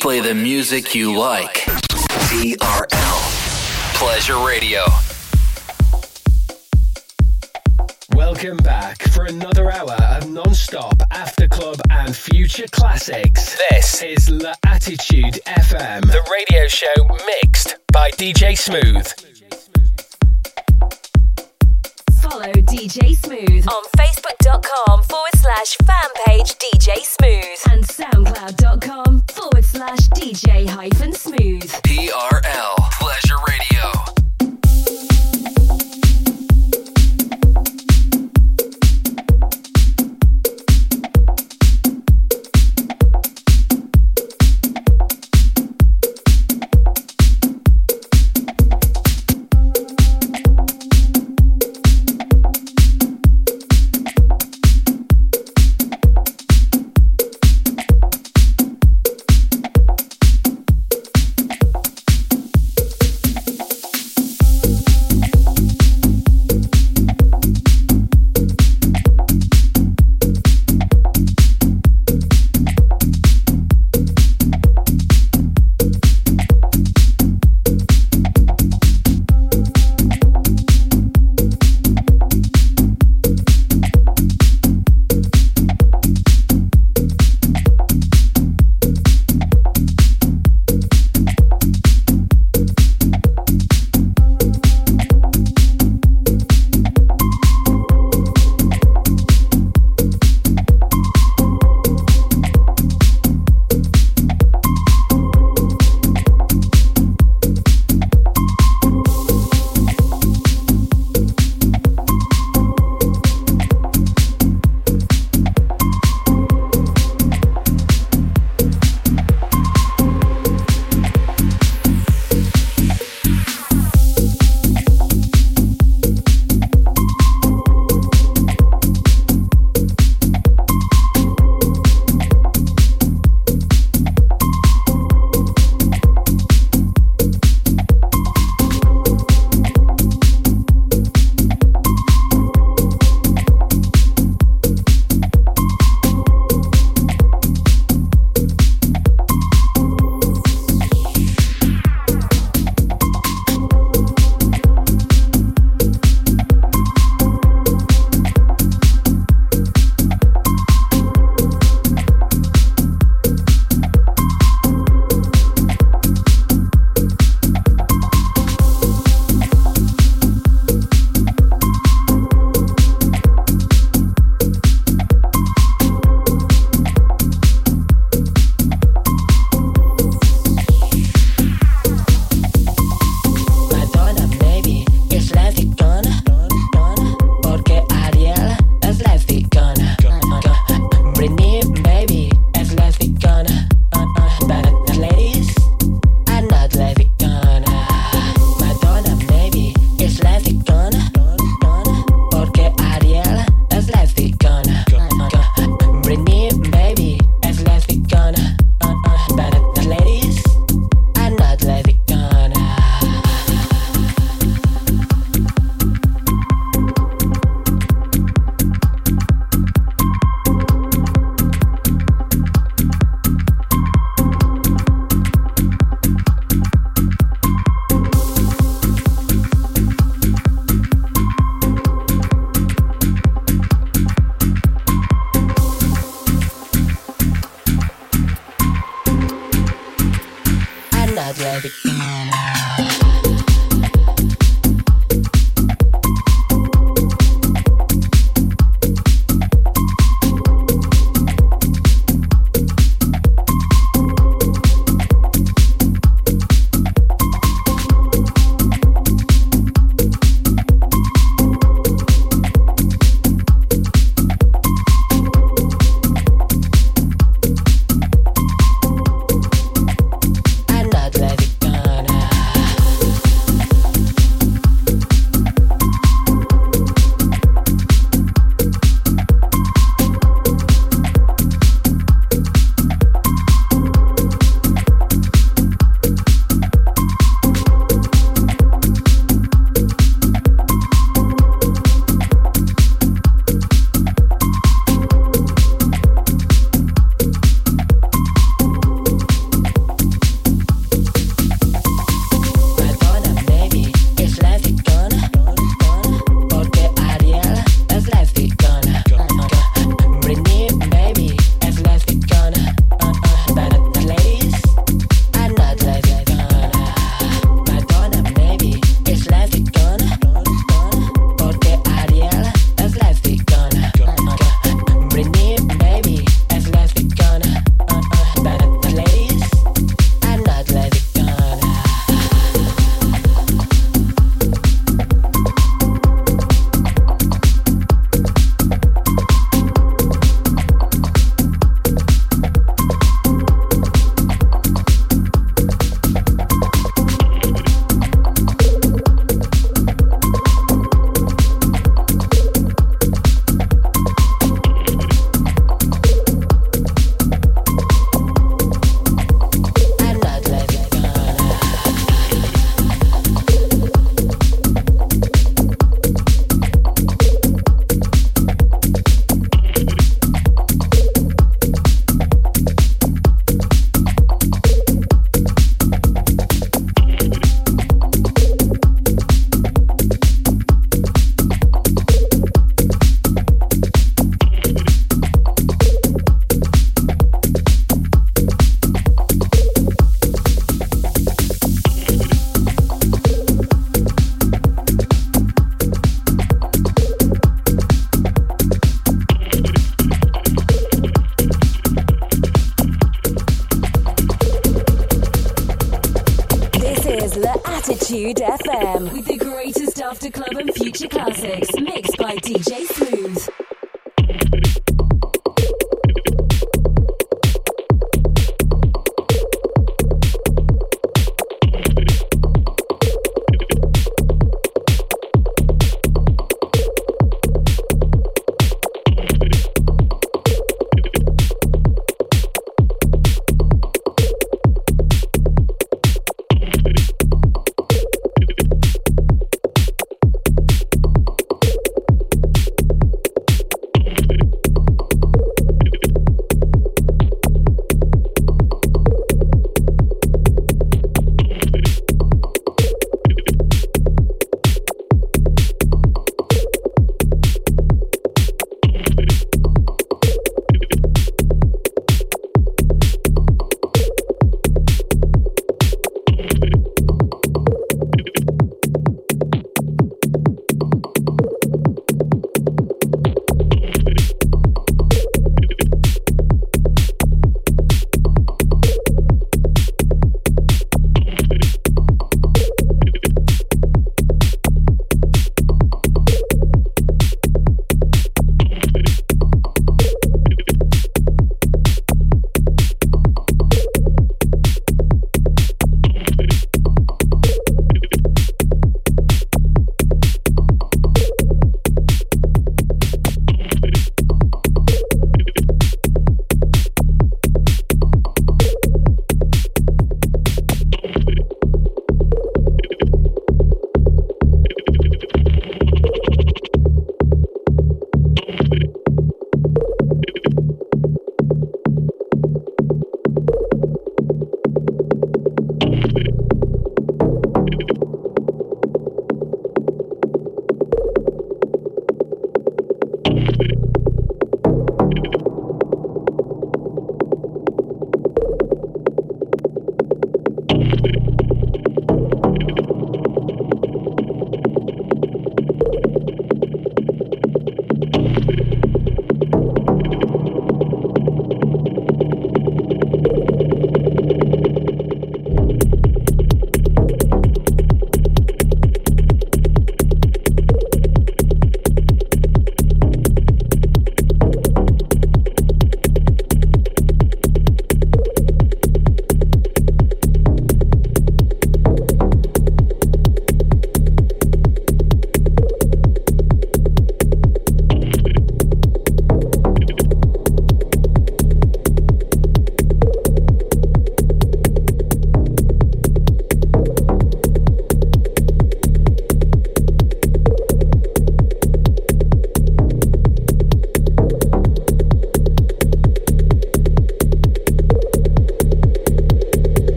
Play the music you like. TRL. Pleasure Radio. Welcome back for another hour of non-stop after club and future classics. This is La Attitude FM, the radio show mixed by DJ Smooth. Follow DJ Smooth on Facebook.com forward slash fan page DJ Smooth and SoundCloud.com forward slash DJ hyphen Smooth. TRL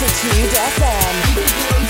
L'Attitude FM.